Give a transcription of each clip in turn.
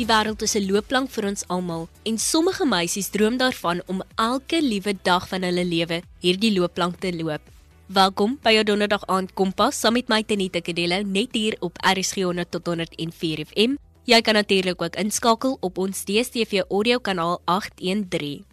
Die wêreld is 'n loopplank vir ons almal en sommige meisies droom daarvan om elke liewe dag van hulle lewe hierdie loopplank te loop. Welkom by jou donderdag aand kompas saam met my Tenita Kadello net hier op RSG 100 tot 104 FM. Jy kan natuurlik ook inskakel op ons DStv audio kanaal 813.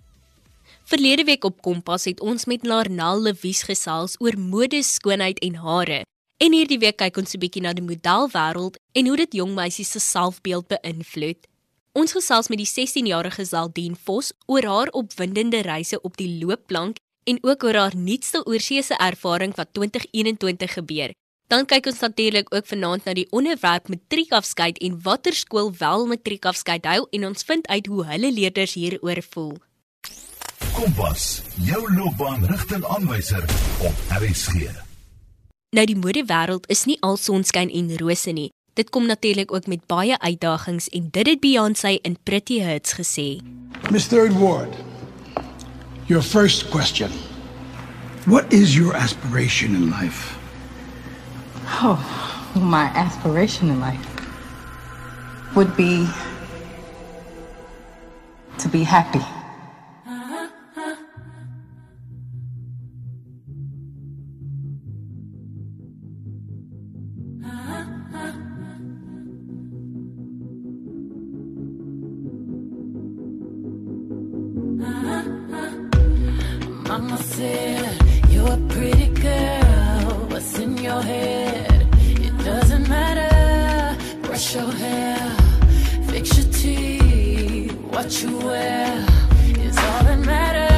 Verlede week op Kompas het ons met Larnel Lewies gesels oor mode, skoonheid en hare. En hierdie week kyk ons 'n bietjie na die modelwêreld en hoe dit jong meisies se selfbeeld beïnvloed. Ons gesels met die 16-jarige Zaldien Vos oor haar opwindende reise op die loopplank en ook oor haar nuutste oorseese ervaring wat 2021 gebeur. Dan kyk ons natuurlik ook vanaand na die onderwerp matriekafskeid en watter skool wel matriekafskeid hou en ons vind uit hoe hulle leerders hieroor voel. Kompas, jou loopbaanrigtingaanwyser op RSG. Nou die modewêreld is nie al sonskyn en rose nie. Dit kom natuurlik ook met baie uitdagings en dit het Beyoncé in Pretty Hurts gesê. Miss Third Ward, your first question. What is your aspiration in life? Oh, my aspiration in life would be to be happy. Mama said, You're a pretty girl. What's in your head? It doesn't matter. Brush your hair, fix your teeth. What you wear is all that matters.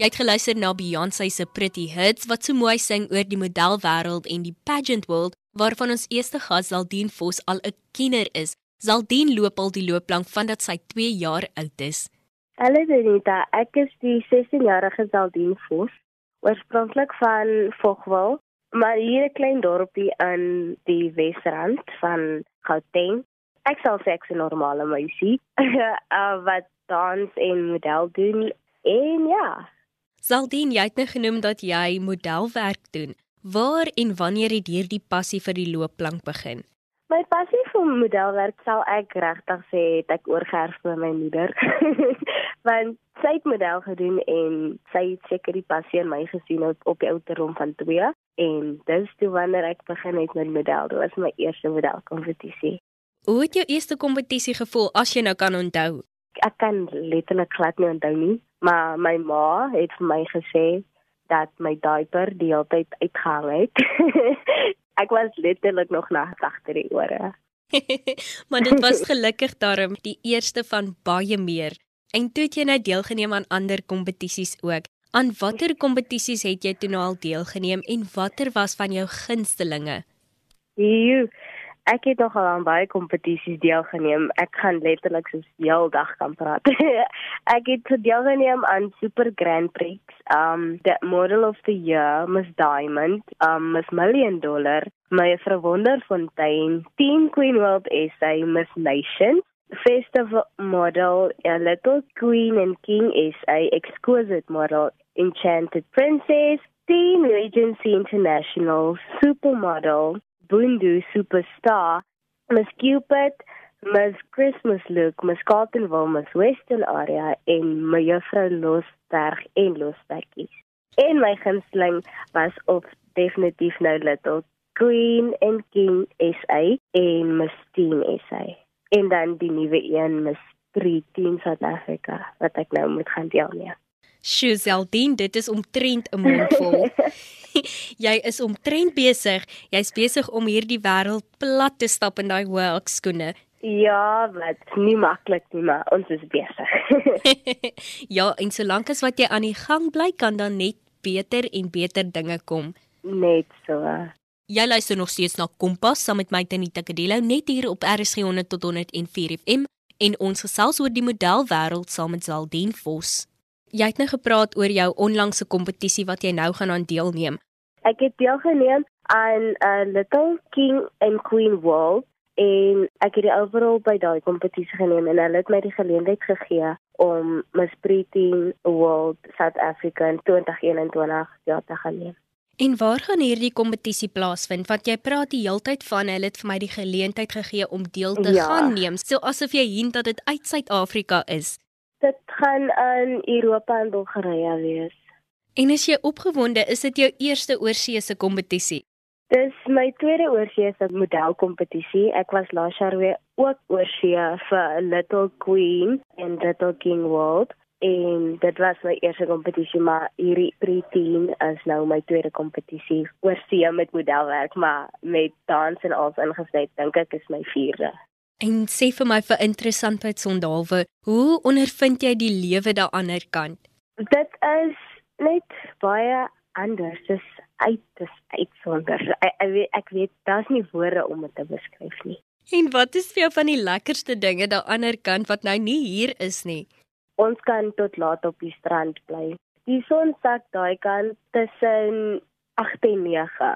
Jy het geluister na Beyoncé se Pretty Hits wat so mooi sing oor die modelwêreld en die pageant world waarvan ons eerste gas Zaldien Vos al 'n kenner is. Zaldien loop al die loopplank vandat sy 2 jaar oud is. Hallo Denita, ek is die 16-jarige Zaldien Vos, oorspronklik van Vogwel, maar hier 'n klein dorpie in die Wesrand van Gauteng. Ek sal sê ek's 'n normale meisie uh, wat dans en model doen. En ja, Zaldien, jy het nou genoem dat jy modelwerk doen. Waar en wanneer het hierdie passie vir die loopplank begin? my passie vir modelwerk sal ek regtig sê het ek oorgeerf van my moeder. Want sy het model gedoen en sy het seker die passie in my gesien op, op die ouderdom van 2 en dis toe wanneer ek begin het met model. Dit was my eerste modelkompetisie. Hoe het jou eerste kompetisie gevoel as jy nou kan onthou? Ek kan letterlik glad nie onthou nie, maar my ma het vir my gesê dat my diaper die hele tyd uitgehang het. ek was letterlik nog na agter die ore. maar dit was gelukkig daarom die eerste van baie meer. En toe het jy nou deelgeneem aan ander kompetisies ook. Aan watter kompetisies het jy toe nou al deelgeneem en watter was van jou gunstelinge? Joe, ek het nogal aan baie kompetisies deelgeneem. Ek gaan letterlik so heeldag kan praat. ek het deelgeneem aan Super Grand Prix, um the Model of the Year, Miss Diamond, um Miss Million Dollar, my Verwonderfontein, Teen Queen World SA, Miss Nation, Festival Model, a Little Queen and King SA, Exquisite Model, Enchanted Princess, Teen Regency International, Supermodel, Bundu Superstar, Miss Cupid, Miss Christmas Look, Miss Carltonville, Miss Western Area en Mevrou Losberg en Losbekkies. En my gunsteling was of definitief nou Little Queen en King SA en Miss Teen SA. En dan die nuwe een Miss Street Teen South Africa wat ek nou moet gaan deelneem. Shuzeldien, dit is omtrent 'n mondvol. jy is omtrent besig. Jy's besig om hierdie wêreld plat te stap in daai hoë skoene. Ja, wat nie maklik nie, maar ons is besig. ja, en solank as wat jy aan die gang bly, kan dan net beter en beter dinge kom. Net so. Jy luister nog steeds na Kompas saam met my Tanita Kadelo net hier op RSG 100 tot 104 FM en ons gesels oor die modelwêreld saam met Zaldien Vos. Jy het nou gepraat oor jou onlangse kompetisie wat jy nou gaan aan deelneem. Ek het deelgeneem aan 'n uh, Little King and Queen World en ek het die overall by daai kompetisie geneem en hulle het my die geleentheid gegee om Miss Pretty World South Africa in 2021 ja te gaan neem. En waar gaan hierdie kompetisie plaasvind? Want jy praat die heeltyd van hulle het vir my die geleentheid gegee om deel te Ja. gaan neem, so asof jy hint dat dit uit Suid-Afrika is. Dit gaan in Europa en Bulgarië wees. En as jy opgewonde, is dit jou eerste oorseese kompetisie. Dis my tweede oorseese modelkompetisie. Ek was laas jaar weer ook oorsee vir Little Queen en Little King World en dit was my eerste kompetisie maar hierdie pre-teen is nou my tweede kompetisie oorsee met modelwerk maar met dans en alles ingesluit dink ek is my vierde. En sê vir my vir interessantheidsondalwe, hoe ondervind jy die lewe daar aan die ander kant? Dit is net baie anders. Dis uit dis uitsonder. Ek, ek weet ek weet daar's nie woorde om dit te beskryf nie. En wat is vir jou van die lekkerste dinge daar aan die ander kant wat nou nie hier is nie? Ons kan tot laat op die strand bly. Die son sak daai kant tussen 8 en 9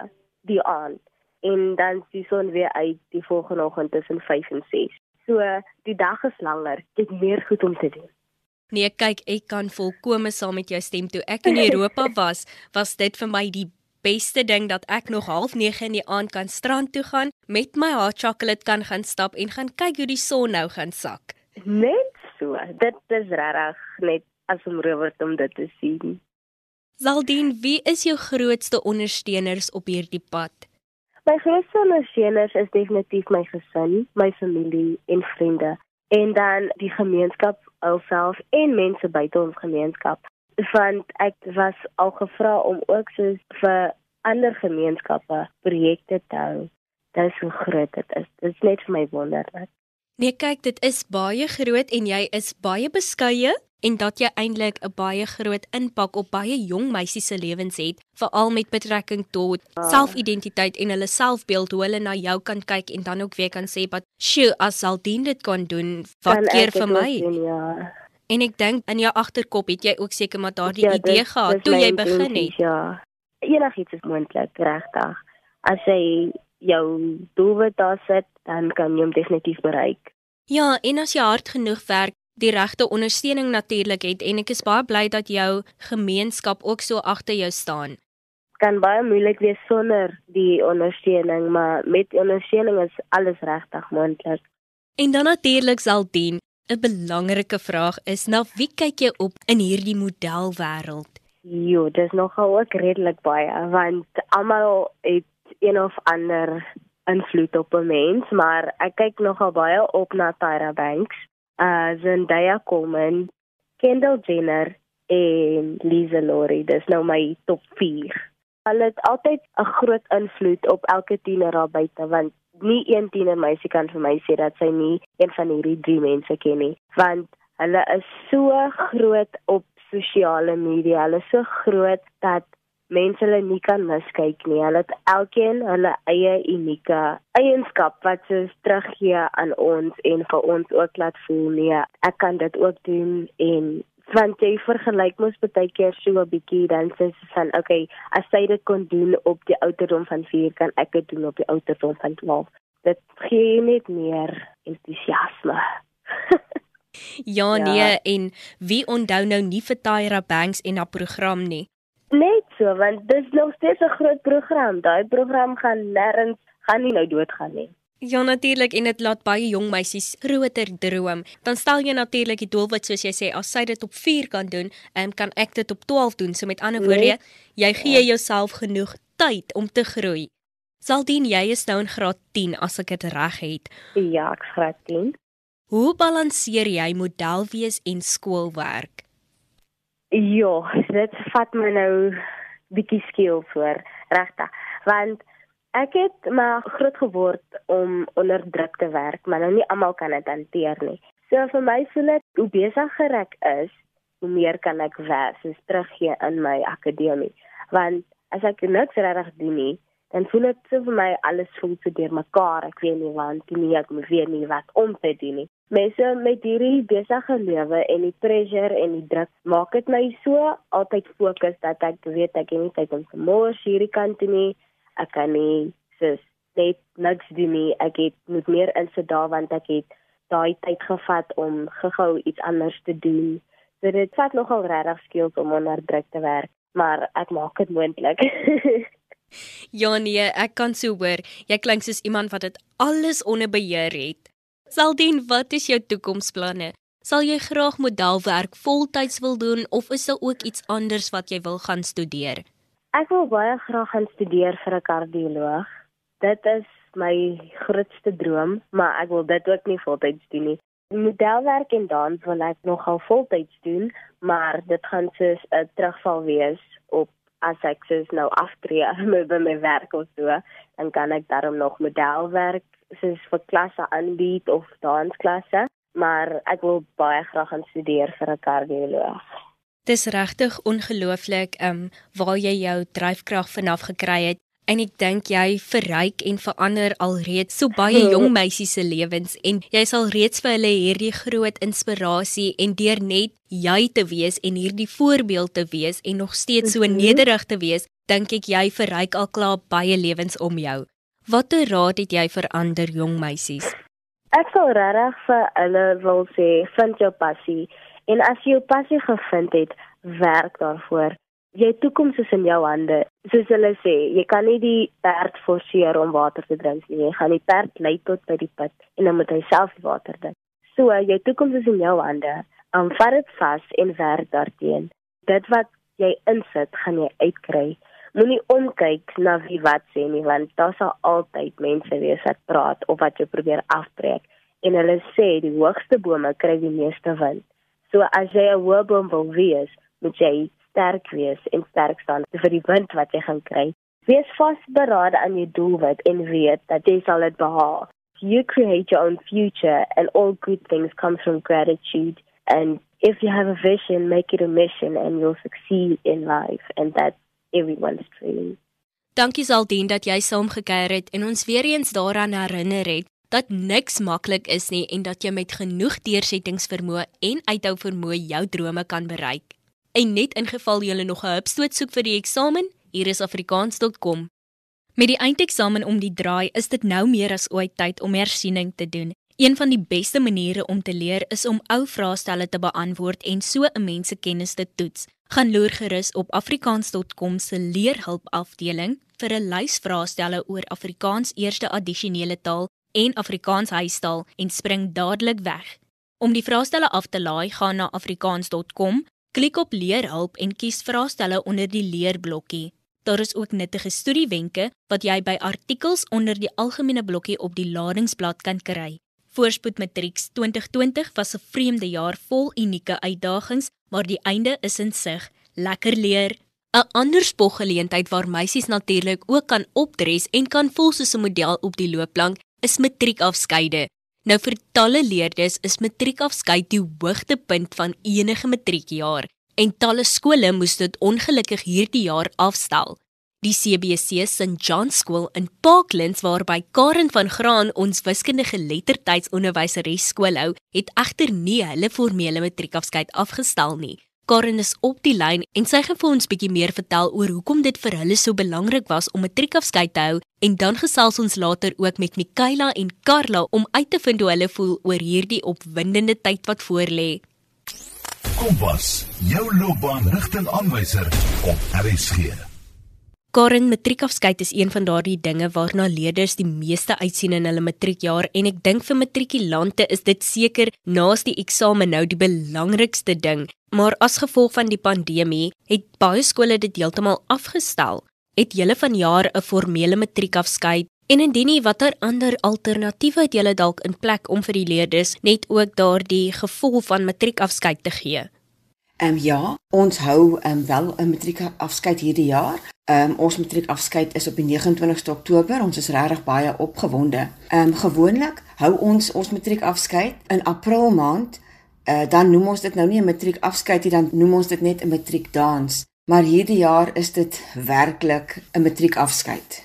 die aand en dan die son weer uit die volgende oggend tussen 5 en 6. So die dag is langer. Dit meer goed om te doen. Nee, kyk, ek kan volkome saam met jou stem toe ek in Europa was, was dit vir my die beste ding dat ek nog half 9 in die aand kan strand toe gaan, met my hot chocolate kan gaan stap en gaan kyk hoe die son nou gaan sak. Net so. Dit is regtig net asemrowend om dit te sien. Zaldien, wie is jou grootste ondersteuners op hierdie pad? My grootste ondersteuners is definitief my gesin, my familie en vriende en dan die gemeenskap alself en mense buite ons gemeenskap. Want ek was al gevra om ook soos vir ander gemeenskappe projekte te hou. Dit is hoe groot dit is. Dit is net vir my wonderlik. Nee, kyk, dit is baie groot en jy is baie beskeie en dat jy eintlik 'n baie groot impak op baie jong meisies se lewens het, veral met betrekking tot selfidentiteit en hulle selfbeeld hoe hulle na jou kan kyk en dan ook weer kan sê, "Wat sjoe, as Saldien dit kan doen, wat keer dit vir my?" doen, ja. En ek dink in jou agterkop het jy ook seker maar daardie Ja, idee dis- gehad dis toe jy begin het. Ja. Enigiets is moontlik, regtig. As jy jou doelwit daar sit, dan kan jy hom definitief bereik. Ja, en as jy hard genoeg werk, die regte ondersteuning natuurlik het en ek is baie bly dat jou gemeenskap ook so agter jou staan. kan baie moeilik wees sonder die ondersteuning, maar met ondersteuning is alles regtig moontlik. En dan natuurlik sal dien 'n belangrike vraag is na wie kyk jy op in hierdie modelwêreld? Jo, dis nogal ook redelik baie want almal het een of ander invloed op 'n mens, maar ek kyk nogal baie op na Tyra Banks, uh Zendaya Coleman, Kendall Jenner en Lisa Lori. Dis nou my top 4. Hulle het altyd 'n groot invloed op elke tiener daar buite want nie een tiener meisie kan vir my sê dat sy nie een van hierdie drie mense ken nie, want hulle is so groot op sosiale media. Hulle is so groot dat mense hulle nie kan miskyk nie. Hulle het elkeen hulle eie unieke eienskap wat ze teruggee aan ons en vir ons ook laat voel nee, ek kan dit ook doen en want jy vergelyk mos baie keer so 'n bietjie dan sê jy van okay, as sy dit kon doen op die ouderdom van 4 kan ek dit doen op die ouderdom van 12. Dit gee net meer entoesiasme. Ja, Ja. nee, en wie onthou nou nie vir Tyra Banks en haar program nie? So, want dis nog steeds 'n groot program. Daai program gaan nêrens gaan nie nou doodgaan nie. Ja natuurlik en dit laat baie jong meisies groter droom. Dan stel jy natuurlik die doelwit soos jy sê, as sy dit op 4 kan doen, um, kan ek dit op 12 doen. So met ander woorde, Nee. jy gee jouself genoeg tyd om te groei. Saldien jy is nou in graad 10 as ek dit reg het. Ja, ek graad 10. Hoe balanseer jy model wees en skoolwerk? Ja, dit vat my nou bietjie skills hoor, regtig. Want ek het maar groot geword om onder druk te werk, maar nou nie almal kan dit hanteer nie. So vir my voel dit hoe besigger ek is, hoe meer kan ek werk, soos teruggee in my akademie. Want as ek niks regtig doen nie, dan voel dit so vir my alles voel so deurmekaar. Ek weet nie doen nie, ek weet nie wat om te doen nie. Mense met hierdie besige lewe en die pressure en die druk maak dit my so altyd fokus dat ek weet ek het nie tyd om te mors hierdie kant toe nie. Ek kan nie soos net niks doen nie. Ek het moet meer insit daar want ek het daai tyd gevat om gou-gou iets anders te doen. So dit vat nogal regtig skills om onder druk te werk, maar ek maak dit moontlik. Ja nee, ek kan so hoor. Jy klink soos iemand wat dit alles onder beheer het. Saldien, wat is jou toekomsplanne? Sal jy graag modelwerk voltyds wil doen of is daar ook iets anders wat jy wil gaan studeer? Ek wil baie graag gaan studeer vir 'n kardioloog. Dit is my grootste droom, maar ek wil dit ook nie voltyds doen nie. Modelwerk en dans wil ek nogal voltyds doen, maar dit gaan soos 'n terugval wees op as ek soos nou aftree by my werk of so, dan kan ek daarom nog modelwerk soos vir klasse aanbied of dansklasse, maar ek wil baie graag gaan studeer vir 'n kardioloog. Dis regtig ongelooflik um waar jy jou dryfkrag vanaf gekry het en ek dink jy verryk en verander alreeds so baie jong meisies se lewens en jy sal reeds vir hulle hierdie groot inspirasie en deur net jy te wees en hierdie voorbeeld te wees en nog steeds so Mhm. nederig te wees, dink ek jy verryk al klaar baie lewens om jou. Watter raad het jy vir ander jong meisies? Ek sal regtig vir hulle wil sê, vind jou passie en as jy jou passie gevind het, werk daarvoor. Jou toekoms is in jou hande. Soos hulle sê, jy kan nie die perd forceer om water te drink nie. Jy gaan die perd lei tot by die put en dan moet hy self die water drink. So, jou toekoms is in jou hande. Vat dit vas en werk daarteen. Dit wat jy insit, gaan jy uitkry. Moenie omkyk na wie wat sê nie, want daar sal altyd mense wees wat praat of wat jou probeer afbreek. En hulle sê die hoogste bome kry die meeste wind. So as jy 'n hoë boom wil wees, moet jy sterk wees en sterk staan vir die wind wat jy gaan kry. Wees vasberade aan jou doelwit en weet dat jy sal dit behaal. You create your own future and all good things come from gratitude. And if you have a vision, make it a mission and you'll succeed in life. And that's everyone's dream. Dankie Saldien dat jy saamgekuier het en ons weer eens daaraan herinner het dat niks maklik is nie en dat jy met genoeg deursettingsvermoë en uithou vermoë jou drome kan bereik. En net in geval jy nog 'n hupstoot soek vir die eksamen, hier is afrikaans.com. Met die eindeksamen om die draai, is dit nou meer as ooit tyd om hersiening te doen. Een van die beste maniere om te leer is om ou vraestelle te beantwoord en so 'n mens se kennis te toets. Gaan loer gerus op afrikaans.com se leerhulp afdeling vir 'n lys vraestelle oor Afrikaans eerste addisionele taal en Afrikaans huistaal en spring dadelik weg. Om die vraestelle af te laai, gaan na afrikaans.com, klik op leerhulp en kies vraestelle onder die leerblokkie. Daar is ook nuttige studiewenke wat jy by artikels onder die algemene blokkie op die ladingsblad kan kry. Voorspoed Matrieks 2020 was 'n vreemde jaar vol unieke uitdagings, maar die einde is in sig. Lekker leer. 'n Ander spoggeleentheid waar meisies natuurlik ook kan opdres en kan voel soos 'n model op die loopplank is matriekafskeide. Nou vir talle leerders is matriekafskeid die hoogtepunt van enige matriekjaar en talle skole moes dit ongelukkig hierdie jaar afstel. Die CBC St John School in Parklands waarby Karen van Graan ons wiskundige lettertydsonderwyseres skoolhou, het egter nie hulle formele matriekafskeid afgestel nie. Karen is op die lyn en sy gaan vir ons bietjie meer vertel oor hoekom dit vir hulle so belangrik was om 'n matriekafskeid te hou en dan gesels ons later ook met Mikaela en Karla om uit te vind hoe hulle voel oor hierdie opwindende tyd wat voorlê. Kompas, jou loopbaanrigtingaanwyser op RSG. Karen matriekafskeid is een van daardie dinge waarna leerders die meeste uitsien in hulle matriekjaar en ek dink vir matrikulante is dit seker naas die eksamen nou die belangrikste ding. Maar as gevolg van die pandemie het baie skole dit heeltemal afgestel. Het julle vanjaar 'n formele matriekafskeid en indien nie watter ander alternatiewe het julle dalk in plek om vir die leerders net ook daardie gevoel van matriekafskeid te gee? Ehm um, ja, ons hou ehm um, wel 'n matriekafskeid hierdie jaar. Ehm um, ons matriekafskeid is op die 29ste Oktober. Ons is regtig baie opgewonde. Ehm um, gewoonlik hou ons ons matriekafskeid in April maand. Uh, dan noem ons dit nou nie 'n matriekafskeid nie, dan noem ons dit net 'n matriekdans. Maar hierdie jaar is dit werklik 'n matriekafskeid.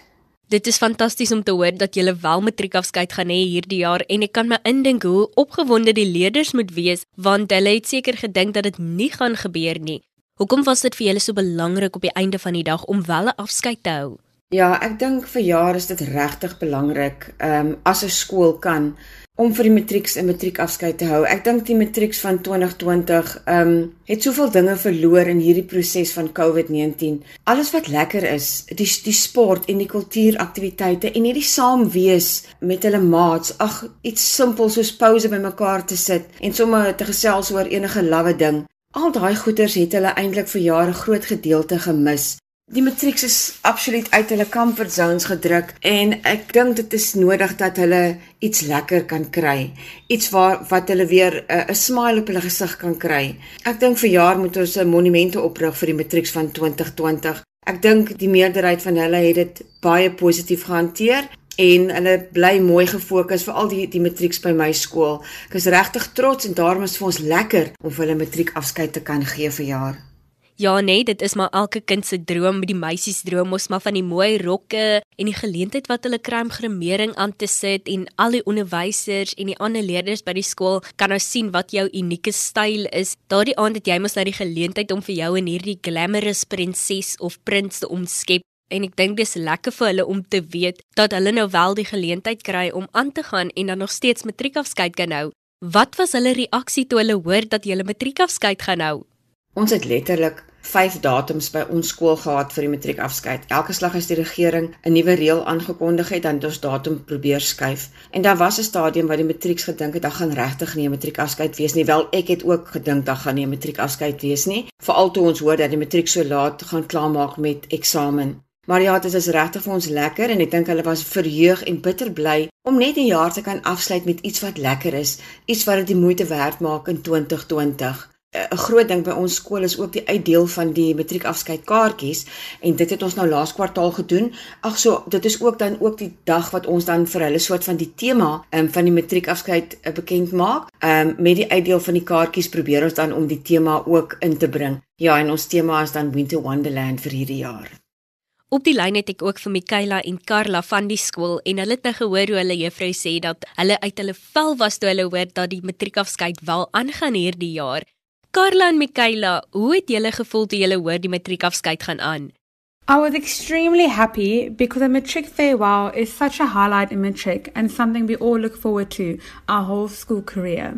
Dit is fantasties om te hoor dat jy wel matriekafskeid gaan hê hierdie jaar en ek kan my indink hoe opgewonde die leerders moet wees want hulle het seker gedink dat dit nie gaan gebeur nie. Hoekom was dit vir julle so belangrik op die einde van die dag om wel 'n afskeid te hou? Ja, ek dink vir jaar is dit regtig belangrik ehm um, as 'n skool kan om vir die matrieks 'n matriekafskeid te hou. Ek dink die matrieks van 2020 ehm um, het soveel dinge verloor in hierdie proses van COVID-19. Alles wat lekker is, die die sport en die kultuuraktiwiteite en hierdie saam wees met hulle maats. Ag, iets simpel soos pouse bymekaar te sit en sommer te gesels oor enige lawwe ding. Al daai goeters het hulle eintlik vir jare groot gedeelte gemis. Die matrieks is absoluut uit hulle comfort zones gedruk en ek dink dit is nodig dat hulle iets lekker kan kry. Iets waar wat hulle weer 'n uh, smile op hulle gesig kan kry. Ek dink vir jaar moet ons 'n monumente oprig vir die matrieks van 2020. Ek dink die meerderheid van hulle het dit baie positief gehanteer en hulle bly mooi gefokus vir al die die matrieks by my skool. Ek is regtig trots en daarom is vir ons lekker om vir hulle matriekafskeid te kan gee vir jaar. Ja nee, dit is maar elke kind se droom, die meisies droom mos maar van die mooi rokke en die geleentheid wat hulle kry om gremering aan te sit en al die onderwysers en die ander leerders by die skool kan nou sien wat jou unieke styl is. Daardie aand het jy mos nou die geleentheid om vir jou in hierdie glamorous prinses of prins te omskep en ek dink dis lekker vir hulle om te weet dat hulle nou wel die geleentheid kry om aan te gaan en dan nog steeds matriekafskeid kan hou. Wat was hulle reaksie toe hulle hoor dat jy 'n matriekafskeid gaan hou? Ons het letterlik 5 datums by ons skool gehad vir die matriekafskeid. Elke slag as die regering 'n nuwe reël aangekondig het, dan het ons datum probeer skuif. En daar was 'n stadium waar die matrieks gedink het, "Ag, gaan regtig nie 'n matriekafskeid wees nie." Wel, ek het ook gedink dat gaan nie 'n matriekafskeid wees nie, veral toe ons hoor dat die matriek so laat gaan klaarmaak met eksamen. Maar ja, dit is regtig vir ons lekker en ek dink hulle was verheug en bitter bly om net 'n jaar te kan afsluit met iets wat lekker is, iets wat dit die moeite werd maak in 2020. 'n groot ding by ons skool is ook die uitdeel van die matriekafskeidkaartjies en dit het ons nou laas kwartaal gedoen. Ag so, dit is ook dan ook die dag wat ons dan vir hulle soort van die tema um, van die matriekafskeid uh, bekend maak. Ehm um, met die uitdeel van die kaartjies probeer ons dan om die tema ook in te bring. Ja, en ons tema is dan Winter Wonderland vir hierdie jaar. Op die lyn het ek ook vir Mikaela en Karla van die skool en hulle het nou gehoor hoe hulle juffrou sê dat hulle uit hulle vel was toe hulle hoor dat die matriekafskeid wel aangaan hierdie jaar. Karla en Mikaela, hoe het julle gevoel toe julle hoor die matriekafskeid gaan aan? I was extremely happy because a matric farewell is such a highlight in matric and something we all look forward to our whole school career.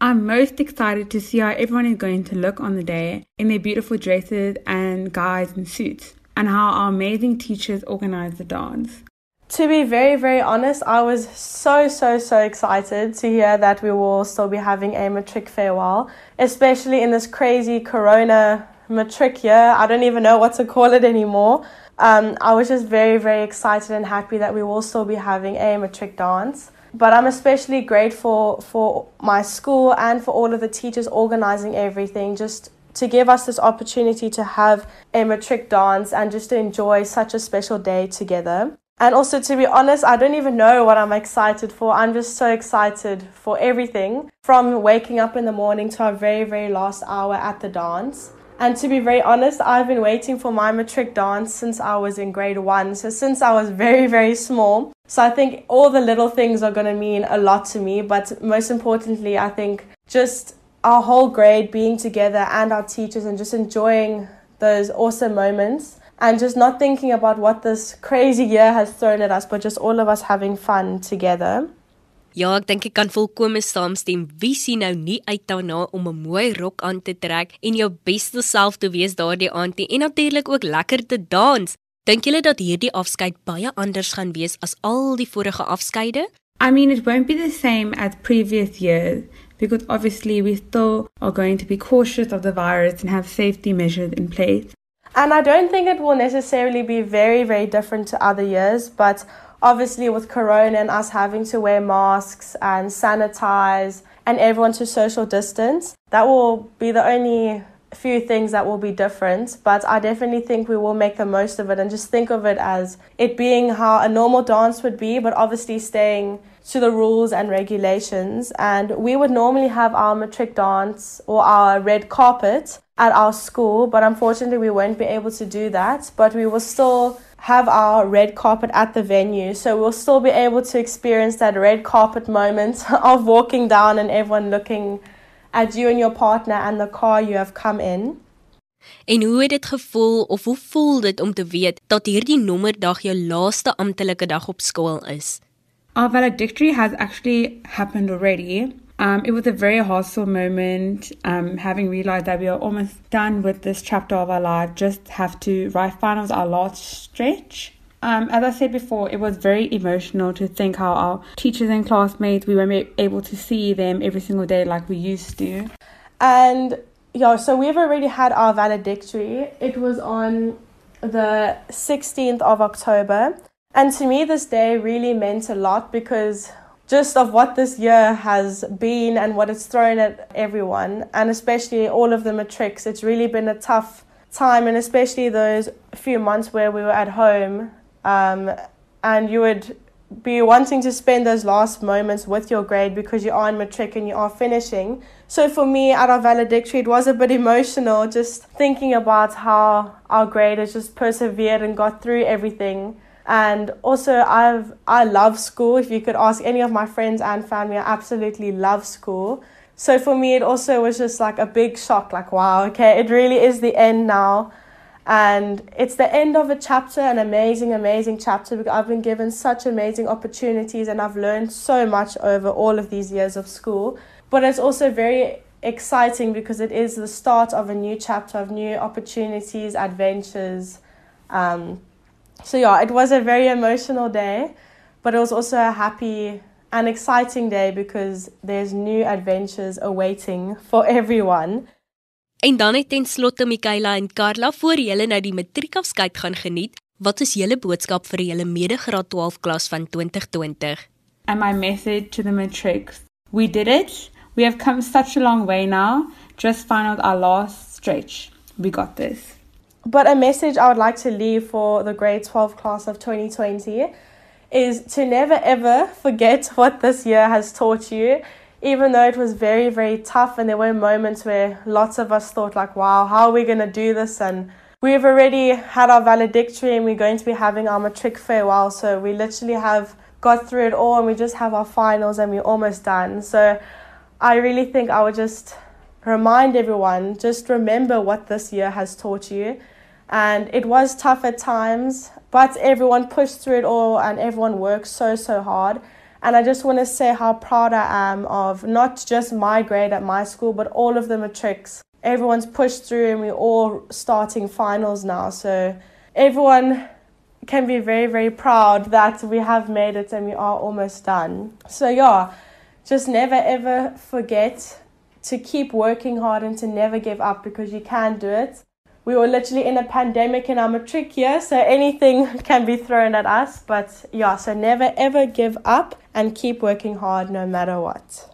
I'm most excited to see how everyone is going to look on the day in their beautiful dresses and guys in suits. and how our amazing teachers organized the dance. To be very, very honest, I was so, so, so excited to hear that we will still be having a matric farewell, especially in this crazy corona matric year. I don't even know what to call it anymore. Um, I was just very, very excited and happy that we will still be having a matric dance. But I'm especially grateful for my school and for all of the teachers organizing everything, just to give us this opportunity to have a matric dance and just to enjoy such a special day together. And also, to be honest, I don't even know what I'm excited for. I'm just so excited for everything from waking up in the morning to our very, very last hour at the dance. And to be very honest, I've been waiting for my matric dance since I was in grade one. So, since I was very, very small. So, I think all the little things are going to mean a lot to me. But most importantly, I think just our whole grade being together and our teachers and just enjoying those awesome moments and just not thinking about what this crazy year has thrown at us, but just all of us having fun together. Ja, ek dink ek kan volkome saamstem. Wie sien nou nie uit daarna om 'n mooi rok aan te trek en jou beste self te wees daardie aand nie en natuurlik ook lekker te dans. Dink julle dat hierdie afskeid baie anders gaan wees as al die vorige afskeide? I mean, it won't be the same as previous years because obviously we still are going to be cautious of the virus and have safety measures in place. And I don't think it will necessarily be very, very different to other years, but obviously with Corona and us having to wear masks and sanitize and everyone to social distance, that will be the only few things that will be different, but I definitely think we will make the most of it and just think of it as it being how a normal dance would be, but obviously staying to the rules and regulations. And we would normally have our matric dance or our red carpet at our school, but unfortunately, we won't be able to do that. But we will still have our red carpet at the venue, so we'll still be able to experience that red carpet moment of walking down and everyone looking at you and your partner and the car you have come in. En hoe het dit gevoel of hoe voel dit om te weet dat hierdie nommerdag jou laaste amptelike dag op skool is? Our valedictory has actually happened already. Um, it was a very hostile moment, um, having realized that we are almost done with this chapter of our life, just have to write finals our last stretch. Um, as I said before, it was very emotional to think how our teachers and classmates, we weren't able to see them every single day like we used to. And yeah, so we've already had our valedictory. It was on the 16th of October. And to me, this day really meant a lot because just of what this year has been and what it's thrown at everyone, and especially all of the matrics, it's really been a tough time, and especially those few months where we were at home, um, and you would be wanting to spend those last moments with your grade because you are in matric and you are finishing. So for me, at our valedictory, it was a bit emotional just thinking about how our grade has just persevered and got through everything and also I've I love school. If you could ask any of my friends and family, I absolutely love school. So for me it also was just like a big shock like wow, okay, it really is the end now. And it's the end of a chapter, an amazing, amazing chapter because I've been given such amazing opportunities and I've learned so much over all of these years of school. But it's also very exciting because it is the start of a new chapter of new opportunities, adventures. Um, so yeah, it was a very emotional day, but it was also a happy and exciting day because there's new adventures awaiting for everyone. En dan het ten slotte Mikaela en Karla voor julle nou die matriekafskeid gaan geniet. Wat is julle boodskap vir julle medegraad 12 klas van 2020? And my message to the matrics. We did it. We have come such a long way now. just finals our last stretch. We got this. But a message I would like to leave for the grade 12 class of 2020 is to never ever forget what this year has taught you. Even though it was very, very tough, and there were moments where lots of us thought, like, wow, how are we going to do this? And we've already had our valedictory, and we're going to be having our matric farewell. So we literally have got through it all, and we just have our finals, and we're almost done. So I really think I would just remind everyone just remember what this year has taught you. And it was tough at times, but everyone pushed through it all and everyone worked so, so hard. And I just want to say how proud I am of not just my grade at my school, but all of the matrics. Everyone's pushed through and we're all starting finals now. So everyone can be very, very proud that we have made it and we are almost done. So, yeah, just never ever forget to keep working hard and to never give up because you can do it. We were literally in a pandemic in our matric year, so anything can be thrown at us. But yeah, so never ever give up and keep working hard no matter what.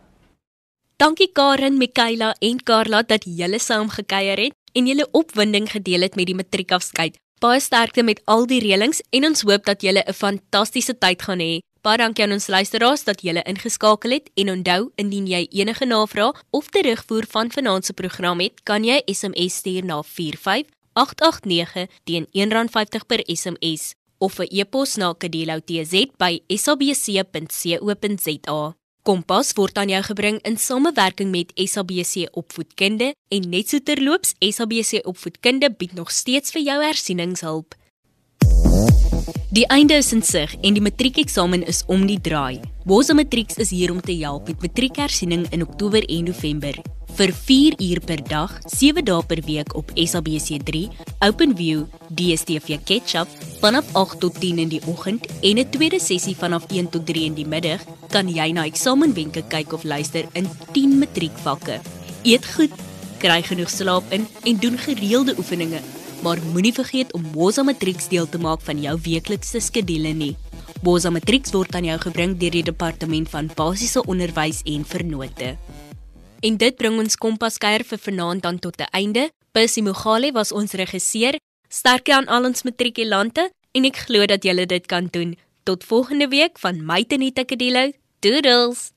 Dankie Karen, Mikaela en Karla dat julle saam gekuier het en julle opwinding gedeel het met die matriekafskeid. Baie sterkte met al die reëlings en ons hoop dat julle 'n fantastiese tyd gaan hê. Baie dankie aan ons luisteraars dat julle ingeskakel het en onthou indien jy enige navrae of terugvoer van vanaand se program het, kan jy SMS stuur na 45889 teen R1.50 per SMS of 'n e-pos na kadeloutz@sabc.co.za. Kompas word aan jou gebring in samewerking met SABC Opvoedkunde en net so terloops SABC Opvoedkunde bied nog steeds vir jou hersieningshulp. Die einde is in sig en die matriekeksamen is om die draai. Bosa Matrieks is hier om te help met matriekhersiening in Oktober en November. Vir 4 uur per dag, 7 dae per week op SABC3, OpenView, DStv Ketchup vanaf 8 tot 10 in die oggend en 'n tweede sessie vanaf 1 tot 3 in die middag, kan jy na eksamenwenke kyk of luister in 10 matriekvakke. Eet goed, kry genoeg slaap in en doen gereelde oefeninge maar moenie vergeet om Bosa Matrix deel te maak van jou weeklikse skedule nie. Bosa Matrix word aan jou gebring deur die departement van basiese onderwys en vernote. En dit bring ons kompas kuier vir vanaand dan tot 'n einde. Percy Mogale was ons regisseur. Sterkte aan al ons matrikulante en ek glo dat julle dit kan doen. Tot volgende week van my Tenita Kadelo. Doodles.